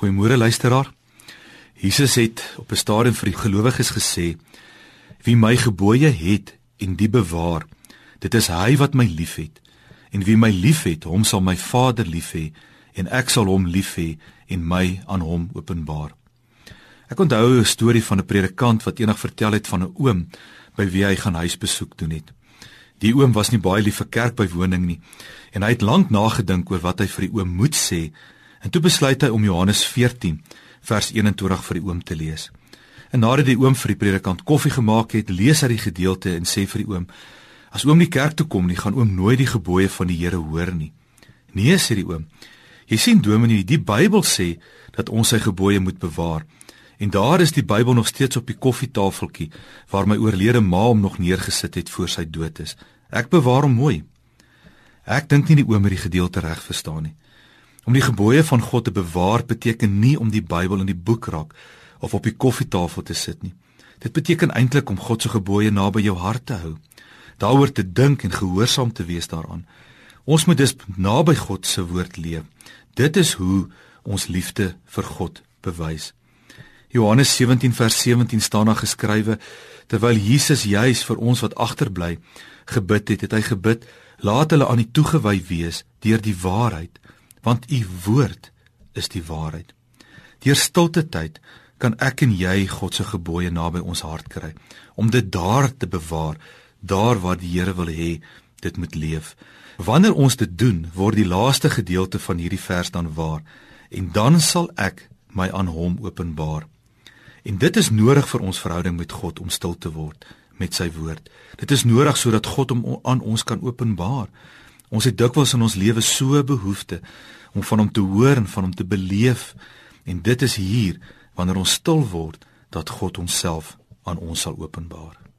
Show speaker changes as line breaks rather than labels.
Goeiemôre luisteraar. Jesus het op 'n stadium vir die gelowiges gesê: Wie my gebooie het en die bewaar, dit is hy wat my liefhet. En wie my liefhet, hom sal my Vader lief hê en ek sal hom lief hê en my aan hom openbaar. Ek onthou 'n storie van 'n predikant wat eendag vertel het van 'n oom by wie hy gaan huisbesoek doen het. Die oom was nie baie lief vir kerkbywoning nie en hy het lank nagedink oor wat hy vir die oom moet sê En toe besluit hy om Johannes 14 vers 21 vir die oom te lees. En nadat die oom vir die predikant koffie gemaak het, lees hy die gedeelte en sê vir die oom: "As oom nie kerk toe kom nie, gaan oom nooit die gebooie van die Here hoor nie." "Nee," sê die oom. "Jy sien Dominee, die Bybel sê dat ons sy gebooie moet bewaar." En daar is die Bybel nog steeds op die koffietafeltjie waar my oorlede ma hom nog neergesit het voor sy dood is. Ek bewaar hom mooi. Ek dink nie die oom het die gedeelte reg verstaan nie. Om die gebooie van God te bewaar beteken nie om die Bybel in die boekrak of op die koffietafel te sit nie. Dit beteken eintlik om God se gebooie naby jou hart te hou, daaroor te dink en gehoorsaam te wees daaraan. Ons moet dus naby God se woord leef. Dit is hoe ons liefde vir God bewys. Johannes 17 vers 17 staan daar geskrywe terwyl Jesus juis vir ons wat agterbly gebid het, het hy gebid: "Laat hulle aan U toegewy wees deur die waarheid." Want u woord is die waarheid. Deur stilte tyd kan ek en jy God se gebooie naby ons hart kry om dit daar te bewaar, daar waar die Here wil hê dit moet leef. Wanneer ons dit doen, word die laaste gedeelte van hierdie vers dan waar en dan sal ek my aan hom openbaar. En dit is nodig vir ons verhouding met God om stil te word met sy woord. Dit is nodig sodat God hom aan ons kan openbaar. Ons het dikwels in ons lewe so behoefte om van hom te hoor en van hom te beleef en dit is hier wanneer ons stil word dat God homself aan ons sal openbaar.